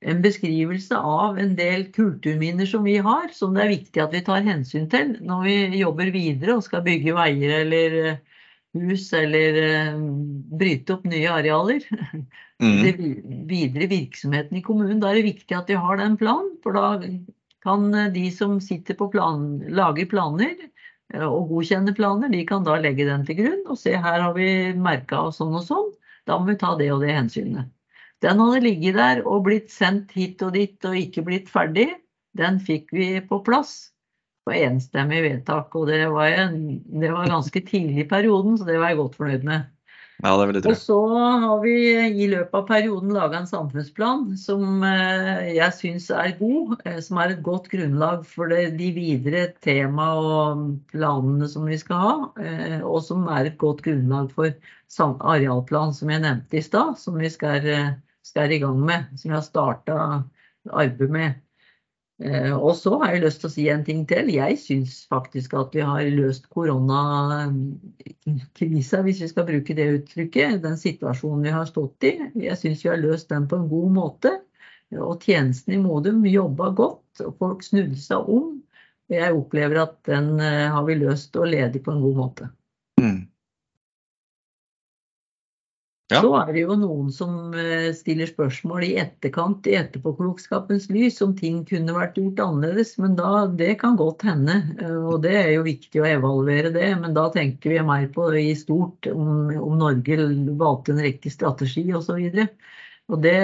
en beskrivelse av en del kulturminner som vi har, som det er viktig at vi tar hensyn til når vi jobber videre og skal bygge veier eller eh, hus eller uh, bryte opp nye arealer. (laughs) Mm. Det videre virksomheten i kommunen, da er det viktig at vi har den planen. For da kan eh, de som sitter på plan, lager planer og godkjenner planer, de kan da legge den til grunn og se her har vi merka sånn og sånn. Da må vi ta det og det hensynet. Den hadde ligget der og blitt sendt hit og dit og ikke blitt ferdig. Den fikk vi på plass på enstemmig vedtak. Og det var, en, det var ganske tidlig i perioden, så det var jeg godt fornøyd med. Ja, det vil jeg tro. Og så har vi i løpet av perioden laga en samfunnsplan som eh, jeg syns er god. Eh, som er et godt grunnlag for de videre tema og planene som vi skal ha. Eh, og som er et godt grunnlag for arealplan, som jeg nevnte i stad. Som vi skal skal i gang med, som jeg har starta arbeid med. Eh, og så har jeg lyst til å si en ting til. Jeg syns faktisk at vi har løst koronakrisa, hvis vi skal bruke det uttrykket. Den situasjonen vi har stått i. Jeg syns vi har løst den på en god måte. Og tjenesten i Modum jobba godt, og folk snudde seg om. Jeg opplever at den eh, har vi løst og ledig på en god måte. Ja. Så er det jo noen som eh, stiller spørsmål i etterkant, i etterpåklokskapens lys, om ting kunne vært gjort annerledes. Men da, det kan godt hende, eh, og det er jo viktig å evaluere det. Men da tenker vi mer på i stort om, om Norge valgte en riktig strategi osv. Og det,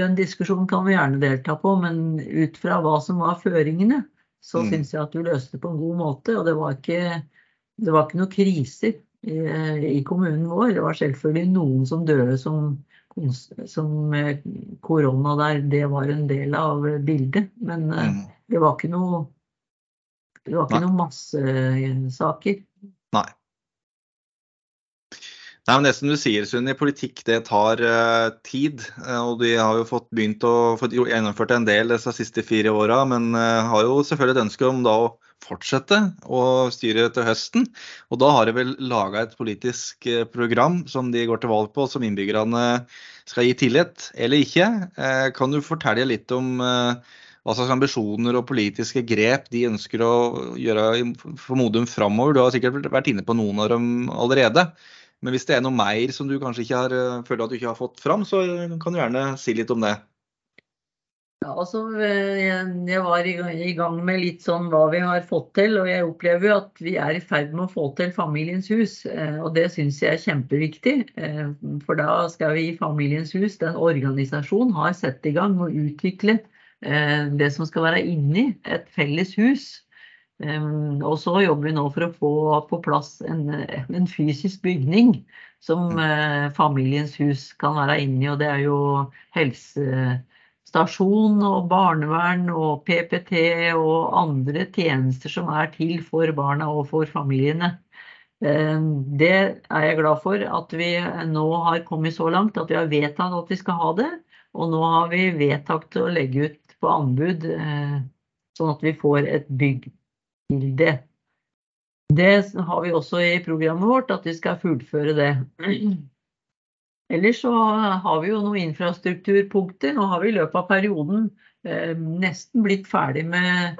den diskusjonen kan vi gjerne delta på, men ut fra hva som var føringene, så Mm. syns jeg at vi løste det på en god måte. Og det var ikke, det var ikke noe kriser i, i kommunen vår. Det var selvfølgelig noen som døde som, som eh, korona der. Det var en del av bildet. Men eh, Mm. det var ikke noe det var ikke Nei. noen massesaker. Nei. Nei, men det som du sier, Sunni, politikk det tar uh, tid. Uh, og de har jo fått begynt å få gjennomført en del disse siste fire åra, men uh, har jo selvfølgelig et ønske om da å fortsette å styre til høsten. Og da har de vel laga et politisk eh, program som de går til valg på, som innbyggerne skal gi tillit, eller ikke. Eh, kan du fortelle litt om eh, hva slags ambisjoner og politiske grep de ønsker å gjøre for Modum framover? Du har sikkert vært inne på noen av dem allerede. Men hvis det er noe mer som du kanskje ikke har, føler at du ikke har fått fram, så kan du gjerne si litt om det. Ja, altså, jeg, var i, gang- med litt sånn hva vi har fått til, og jeg opplever jo at vi er i ferd med å få til Familiens hus. eh, Og det syns jeg er kjempeviktig. eh, For da skal vi i Familiens hus, den organisasjonen, har satt i gang og utvikle det som skal være inni et felles hus. Um, og så jobber vi nå for å få på plass en, en fysisk bygning som Familiens hus kan være inni. Og det er jo helsestasjon og barnevern og PPT og andre tjenester som er til for barna og for familiene. Eh, Det er jeg glad for at vi nå har kommet så langt at vi har vedtatt at vi skal ha det. Og nå har vi vedtatt å legge ut på anbud, eh, sånn at vi får et bygg til det. Det har vi også i programmet vårt, at vi skal fullføre det. Ellers så har vi jo noen infrastrukturpunkter. Nå har vi i løpet av perioden eh, nesten blitt ferdig med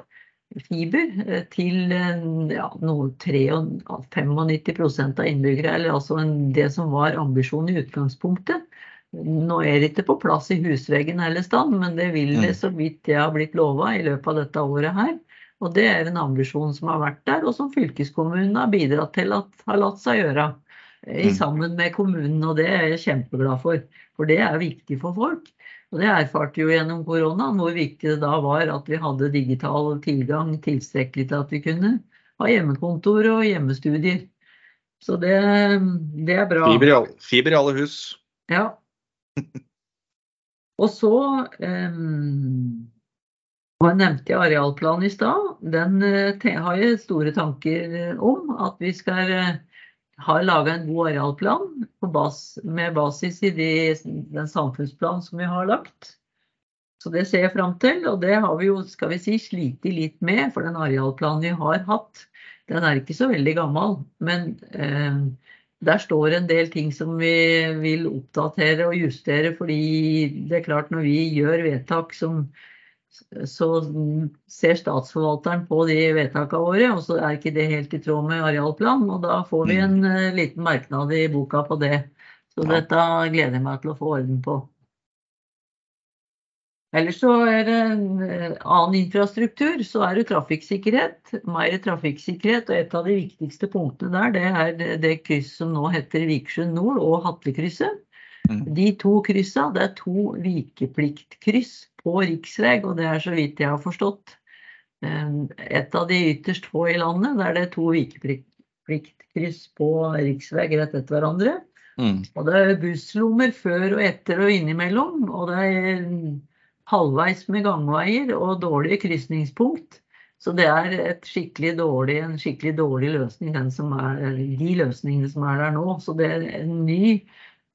fiber eh, til eh, ja, noe 95% av innbyggere, eller altså en, det som var ambisjonen i utgangspunktet. Nå er det ikke på plass i husveggen eller stand, men det vil det Mm. så vidt jeg har blitt lova i løpet av dette året her. Og det er en ambisjon som har vært der, og som fylkeskommunen har bidratt til at har latt seg gjøre. Eh, Mm. Sammen med kommunen, og det er jeg kjempeglad for. For det er viktig for folk. Og det erfarte jo gjennom koronaen hvor viktig det da var at vi hadde digital tilgang tilstrekkelig til at vi kunne ha hjemmekontor og hjemmestudier. Så det, det er bra. Fiber i, alle, fiber i alle hus. Ja. (laughs) Og så um, nevnte jeg arealplanen i stad. Den eh, har jeg store tanker eh, om. At vi skal eh, ha laga en god arealplan bas, med basis i de, den samfunnsplanen som vi har lagt. Så det ser jeg fram til, og det har vi jo skal vi si, slitt litt med. For den arealplanen vi har hatt, den er ikke så veldig gammel. Men eh, der står en del ting som vi vil oppdatere og justere. Fordi det er klart når vi gjør vedtak som så ser statsforvalteren på de vedtakene våre, og så er ikke det helt i tråd med arealplanen. Og da får vi en eh, liten merknad i boka på det. Så Ja. dette gleder jeg meg til å få orden på. Ellers så er det en eh, annen infrastruktur, så er det trafikksikkerhet. Mer trafikksikkerhet, og et av de viktigste punktene der, det er det, krysset som nå heter Vikersund Nord og Hatlekrysset. Mm. De to kryssa, det er to vikepliktkryss på riksvei, og det er så vidt jeg har forstått et av de ytterst få i landet der det er to vikepliktkryss på riksvei rett etter hverandre. Mm. Og det er busslommer før og etter og innimellom, og det er halvveis med gangveier og dårlige krysningspunkt. Så det er et skikkelig dårlig, en skikkelig dårlig løsning, den som er, de løsningene som er der nå. Så det er en ny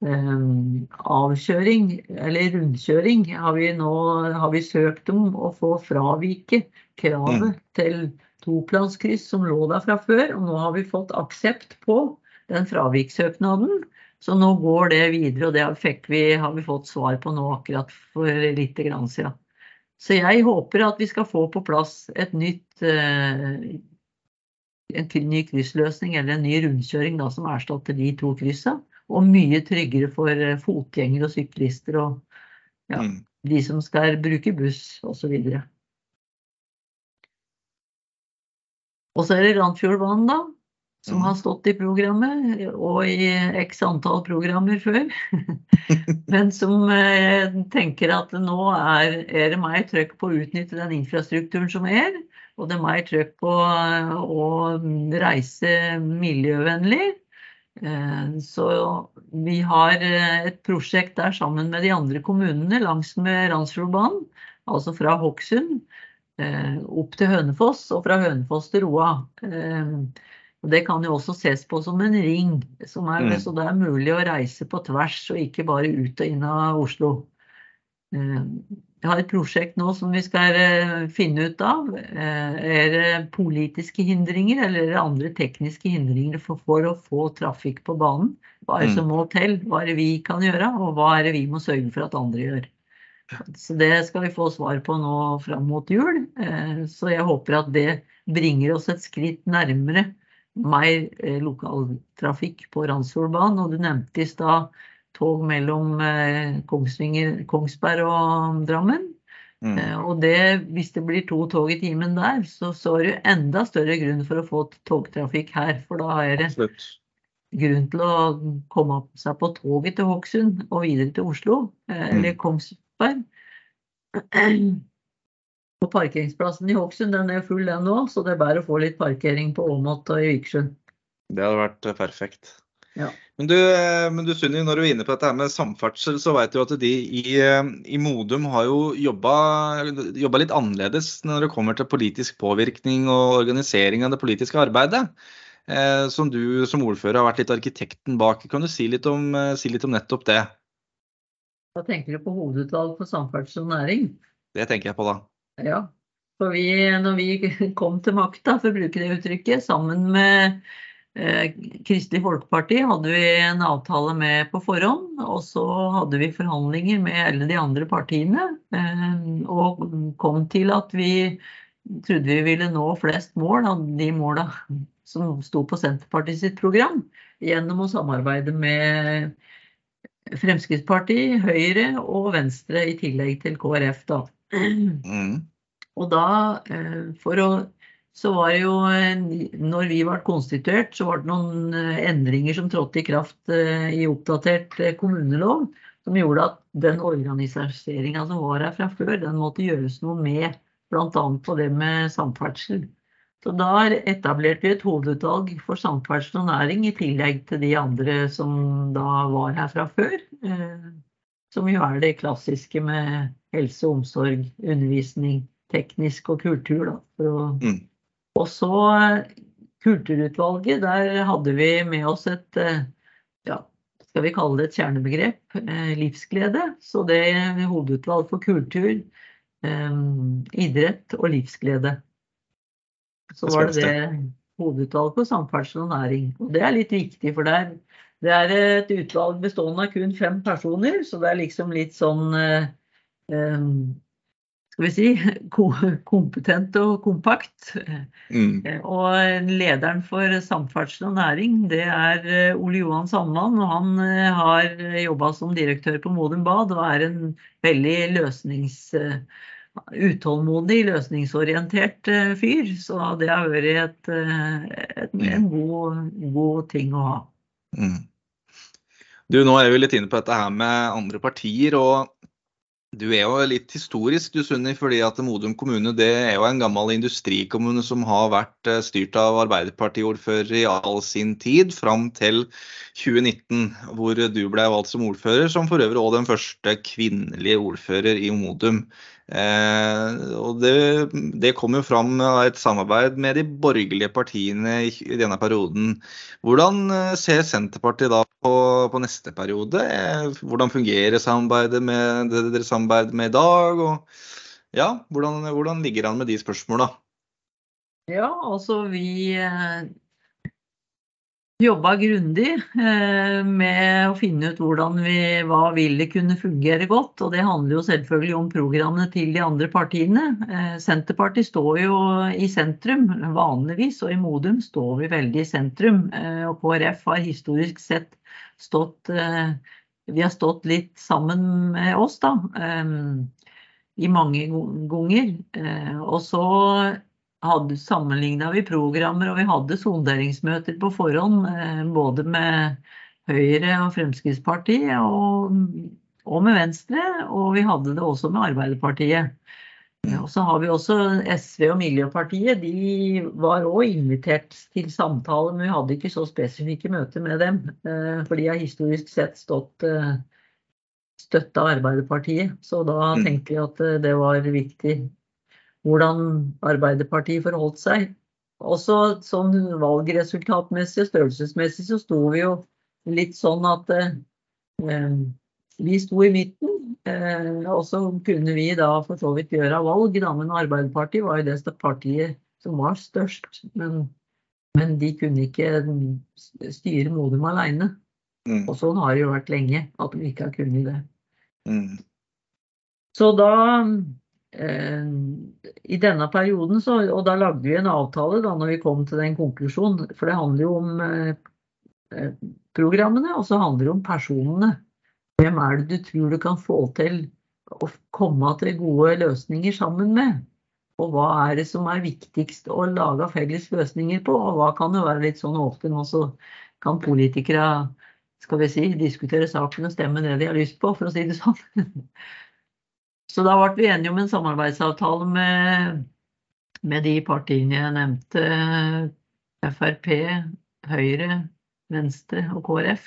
avkjøring, eller rundkjøring, har vi nå har vi søkt om å få fravike kravet til toplanskryss som lå der fra før. Og nå har vi fått aksept på den fravikssøknaden. Så nå går det videre, og det vi, har vi fått svar på nå akkurat for litt grann siden. Så jeg håper at vi skal få på plass et nytt eh, en ny kryssløsning eller en ny rundkjøring da, som erstatter de to kryssa. Og mye tryggere for fotgjengere og syklister og ja, Mm. de som skal bruke buss osv. Og så er det Randfjordbanen, da. Som Mm. har stått i programmet, og i x antall programmer før. (laughs) Men som eh, tenker at nå er, er det mer trøkk på å utnytte den infrastrukturen som er. Og det er mer trøkk på eh, å reise miljøvennlig. Eh, Så vi har eh, et prosjekt der sammen med de andre kommunene langs med Randsfjordbanen. Altså fra Hokksund eh, opp til Hønefoss og fra Hønefoss til Roa. Det kan jo også ses på som en ring, som er, Mm. så det er mulig å reise på tvers og ikke bare ut og inn av Oslo. Jeg har et prosjekt nå som vi skal eh, finne ut av. Eh, Er det politiske hindringer eller er det andre tekniske hindringer for, for å få trafikk på banen? Hva er det som må til? Hva er det vi kan gjøre, og hva er det vi må sørge for at andre gjør? Så det skal vi få svar på nå fram mot jul. Eh, Så jeg håper at det bringer oss et skritt nærmere mer lokaltrafikk på Randsfjordbanen. Og du nevnte i stad tog mellom eh, Kongsberg og Drammen. Mm. Eh, Og det, hvis det blir to tog i timen der, så, så er det enda større grunn for å få togtrafikk her. For da er det Absolutt. grunn til å komme seg på toget til Hokksund og videre til Oslo, eller eller Kongsberg. Og parkeringsplassen i Hokksund den er full den òg, så det er bare å få litt parkering på Åmot og i Vikersund. Det hadde vært eh, perfekt. Ja. Men du, eh, men du Sunni, når du er inne på dette her med samferdsel, så vet du at de i, eh, i Modum har jo jobba, jobba litt annerledes når det kommer til politisk påvirkning og organisering av det politiske arbeidet. Eh, som du som ordfører har vært litt arkitekten bak. Kan du si litt om, eh, si litt om nettopp det? Da tenker du på hovedutvalg for samferdsel og næring. Det tenker jeg på da. Ja. For vi, når vi kom til makta, for å bruke det uttrykket, sammen med Kristelig Folkeparti hadde vi en avtale med på forhånd. Og så hadde vi forhandlinger med alle de andre partiene. Eh, og kom til at vi trodde vi ville nå flest mål av de måla som sto på Senterpartiet sitt program, gjennom å samarbeide med Fremskrittspartiet, Høyre og Venstre, i tillegg til KrF. da. Mm. Og da, eh, for å så var det jo, eh, når vi ble konstituert, så var det noen eh, endringer som trådte i kraft eh, i oppdatert kommunelov, som gjorde at den organiseringa som var her fra før, den måtte gjøres noe med, bl.a. på det med samferdsel. Så da etablerte vi et hovedutvalg for samferdsel og næring, i tillegg til de andre som da var her fra før. Som jo er det klassiske med helse, omsorg, undervisning, teknisk og kultur. Da, for å Mm. Og så eh, Kulturutvalget, der hadde vi med oss et eh, ja, skal vi kalle det et kjernebegrep, eh, livsglede. Så det er hovedutvalg for kultur, idrett og livsglede. Så var det det hovedutvalg for samferdsel og næring. Og det er litt viktig, for det er, det er et utvalg bestående av kun fem personer, så det er liksom litt sånn skal vi si, (laughs) kompetent og kompakt. Mm. Og lederen for samferdsel og næring, det er eh, Ole Johan Sandmann. Og han eh, har jobba som direktør på Modum Bad og er en veldig løsnings... eh, Utålmodig, løsningsorientert fyr. Så det har vært et, et, en god, god ting å ha. Mm. Du, nå er vi litt inne på dette her med andre partier. og du er jo litt historisk, du Sunni, fordi at Modum kommune det er jo en gammel industrikommune som har vært eh, styrt av Arbeiderpartiordfører i all sin tid, fram til 2019, hvor du ble valgt som ordfører, som for øvrig òg den første kvinnelige ordfører i Modum. Eh, og det, det kom jo fram av et samarbeid med de borgerlige partiene i, denne perioden. Hvordan eh, ser Senterpartiet da på, på neste periode? Eh, hvordan fungerer samarbeidet med det dere samarbeider med i dag? Og ja, hvordan, hvordan ligger det an med de spørsmåla? Ja, altså vi eh, jobba grundig eh, med å finne ut hvordan vi, hva ville kunne fungere godt. Og det handler jo selvfølgelig om programmene til de andre partiene. Eh, Senterpartiet står jo i sentrum vanligvis, og i Modum står vi veldig i sentrum. Eh, og KrF har historisk sett stått Vi har stått litt sammen med oss, da. I mange ganger. Og så hadde sammenligna vi programmer, og vi hadde sonderingsmøter på forhånd. Eh, både med Høyre og Fremskrittspartiet og, og, med Venstre. Og vi hadde det også med Arbeiderpartiet. Og så har vi også SV og Miljøpartiet. De var òg invitert til samtale, men vi hadde ikke så spesifikke møter med dem. Eh, for de har historisk sett stått eh, støtta Arbeiderpartiet. Så da mm. tenkte vi at det var viktig hvordan Arbeiderpartiet forholdt seg. Også sånn valgresultatmessig og størrelsesmessig så sto vi jo litt sånn at eh, vi sto i midten. Eh, og så kunne vi da for så vidt gjøre valg, da, men Arbeiderpartiet var jo det partiet som var størst. Men, men de kunne ikke styre Modum alene. Mm. Og sånn har det jo vært lenge, at vi ikke har kunnet det. Mm. Så da Eh, i denne perioden, så, og da lagde vi en avtale da når vi kom til den konklusjonen. For det handler jo om eh, eh, programmene, og så handler det om personene. Hvem er det du tror du kan få til å komme til gode løsninger sammen med? Og hva er det som er viktigst å lage felles løsninger på? Og hva kan jo være litt sånn åpen, og så kan politikere skal vi si, diskutere saken og stemme det de har lyst på, for å si det sånn. (laughs) Så da ble vi enige om en samarbeidsavtale med, med de partiene jeg nevnte. Frp, Høyre, Venstre og KrF.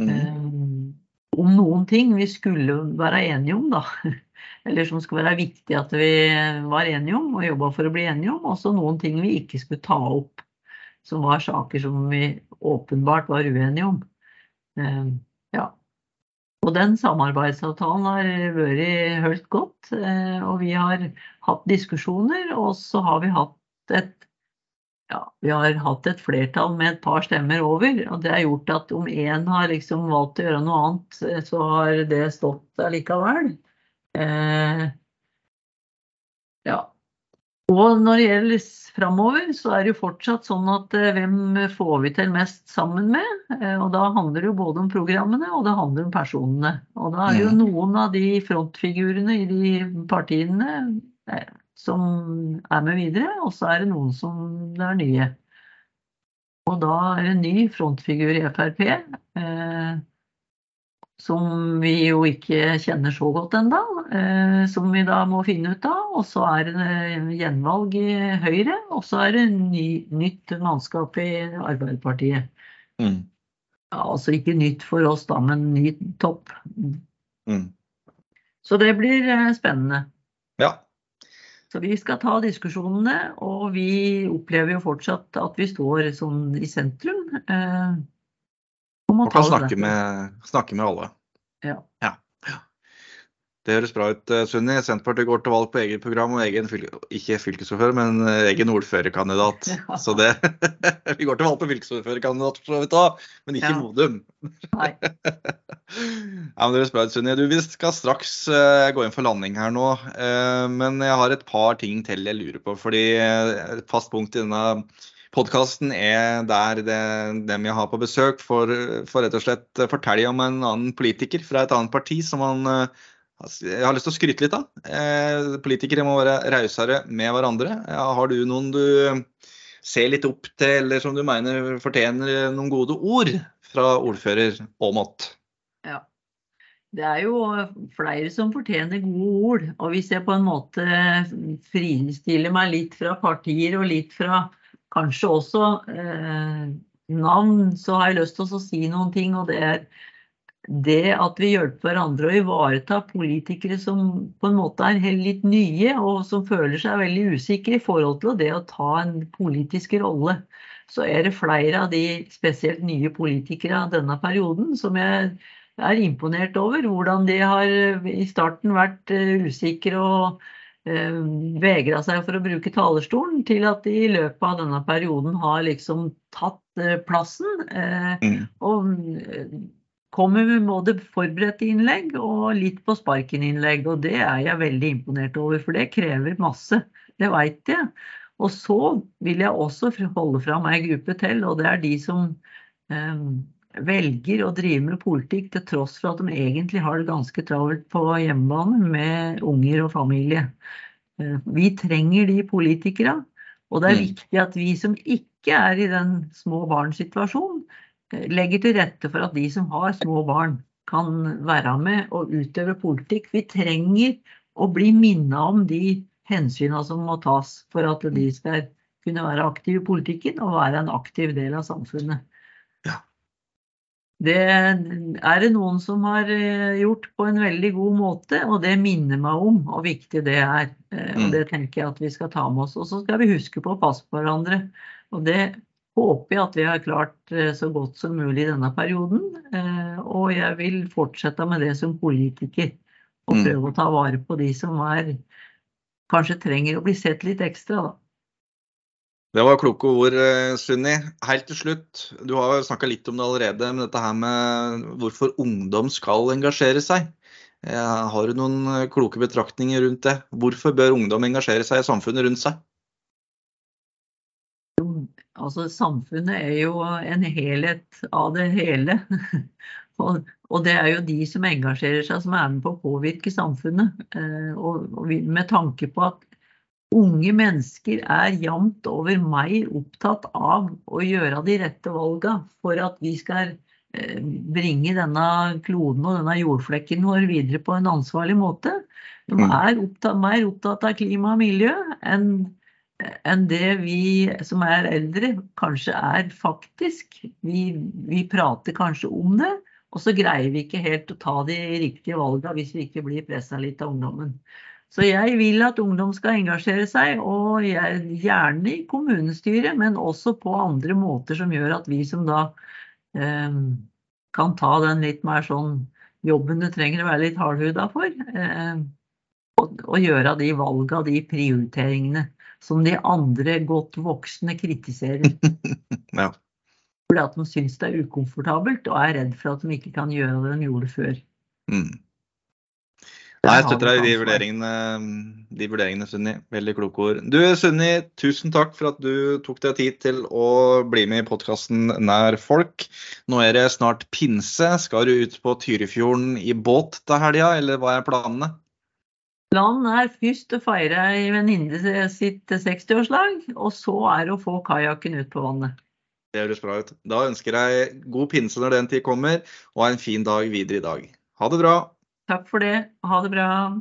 Mm. Um, om noen ting vi skulle være enige om, da. (laughs) Eller som skulle være viktig at vi var enige om og jobba for å bli enige om. Også noen ting vi ikke skulle ta opp, som var saker som vi åpenbart var uenige om. Um, ja. Og den samarbeidsavtalen har vært holdt godt. Eh, og vi har hatt diskusjoner, og så har vi hatt et ja, vi har hatt et flertall med et par stemmer over. Og det har gjort at om én har liksom valgt å gjøre noe annet, eh, så har det stått allikevel. Eh, ja. Og når det gjelder framover, så er det jo fortsatt sånn at eh, hvem får vi til mest sammen med? Eh, og da handler det jo både om programmene og det handler om personene. Og da er det jo mm. noen av de frontfigurene i de partiene eh, som er med videre, og så er det noen som det er nye. Og da er det en ny frontfigur i Frp som vi jo ikke kjenner så godt ennå, eh, som vi da må finne ut av. Og så er det gjenvalg i Høyre, og så er det ny, nytt mannskap i Arbeiderpartiet. Mm. Ja, altså ikke nytt for oss, da, men ny topp. Mm. Så det blir eh, spennende. Ja. Så vi skal ta diskusjonene, og vi opplever jo fortsatt at vi står sånn i sentrum. Eh, og kan snakke med, snakke med, alle. Ja. ja. Det høres bra ut, eh, Sunni. Senterpartiet går til valg på eget program og egen ikke fylkesordfører, men eh, egen ordførerkandidat. (laughs) Ja. Så det (laughs) Vi går til valg på fylkesordførerkandidat for så vidt òg, men ikke ja. Modum. (laughs) Nei. ja, men det høres bra ut, Sunni. Du, vi skal straks uh, gå inn for landing her nå, men jeg har et par ting til jeg lurer på. fordi et fast punkt i denne Podkasten er der det, dem jeg har på besøk, får, rett og slett fortelle om en annen politiker fra et annet parti som man eh, jeg har lyst til å skryte litt av. Eh, politikere må være rausere med hverandre. Har du noen du ser litt opp til, eller som du mener fortjener noen gode ord fra ordfører Aamodt? Ja. Det er jo flere som fortjener gode ord. Og hvis jeg på en måte fristiller meg litt fra partier og litt fra kanskje også eh, navn, så har jeg lyst til å si noen ting. Og det er det at vi hjelper hverandre å ivareta politikere som på en måte er litt nye, og som føler seg veldig usikre i forhold til det å ta en politisk rolle. Så er det flere av de spesielt nye politikere av denne perioden som jeg er imponert over. Hvordan de har i starten vært eh, usikre og vegra seg for å bruke talerstolen, til at de i løpet av denne perioden har liksom tatt eh, plassen. Eh, Mm. og eh, kommer med både forberedte innlegg og litt på sparken-innlegg. Og det er jeg veldig imponert over, for det krever masse. Det veit jeg. Og så vil jeg også holde fram ei gruppe til, og det er de som eh, velger å drive med politikk til tross for at de egentlig har det ganske travelt på hjemmebane med unger og familie. Eh, Vi trenger de politikerne, og det er Mm. viktig at vi som ikke er i den små barns-situasjonen, eh, legger til rette for at de som har små barn, kan være med og utøve politikk. Vi trenger å bli minnet om de hensynene som må tas for at de skal kunne være aktive i politikken og være en aktiv del av samfunnet. Det er det noen som har eh, gjort på en veldig god måte, og det minner meg om hvor viktig det er. Eh, Mm. Og det tenker jeg at vi skal ta med oss. Og så skal vi huske på å passe på hverandre. Og det håper jeg at vi har klart eh, så godt som mulig i denne perioden. Og jeg vil fortsette med det som politiker. Og Mm. prøve å ta vare på de som er kanskje trenger å bli sett litt ekstra, da. Det var kloke ord, eh, Sunni. Helt til slutt, du har snakka litt om det allerede, men dette her med hvorfor ungdom skal engasjere seg. Eh, Har du noen eh, kloke betraktninger rundt det? Hvorfor bør ungdom engasjere seg i samfunnet rundt seg? Altså, samfunnet er jo en helhet av det hele. (laughs) Og, og det er jo de som engasjerer seg, som er med på å påvirke samfunnet. Og, og med tanke på at unge mennesker er jevnt over mer opptatt av å gjøre de rette valga for at vi skal eh, bringe denne kloden og denne jordflekken vår videre på en ansvarlig måte. De Mm. er opptatt, mer opptatt av klima og miljø enn enn det vi som er eldre kanskje er faktisk. Vi, vi prater kanskje om det, og så greier vi ikke helt å ta de riktige valgene hvis vi ikke blir pressa litt av ungdommen. Så jeg vil at ungdom skal engasjere seg, og gjerne i kommunestyret, men også på andre måter som gjør at vi som da eh, kan ta den litt mer sånn jobben du trenger å være litt hardhuda for. Eh, og, og gjøre de valga, de prioriteringene som de andre godt voksne kritiserer. (laughs) Ja. Fordi at de syns det er ukomfortabelt og er redd for at de ikke kan gjøre det de gjorde før. Mm. Nei, jeg støtter deg i de vurderingene, de vurderingene, Sunni. Veldig kloke ord. Du Sunni, tusen takk for at du tok deg tid til å bli med i podkasten Nær folk. Nå er det snart pinse. Skal du ut på Tyrifjorden i båt til helga, eller hva er planene? Planen er først å feire ei venninne sitt 60-årslag, og så er det å få kajakken ut på vannet. Det høres bra ut. Da ønsker jeg god pinse når den tid kommer, og en fin dag videre i dag. Ha det bra. Takk for det. Ha det bra.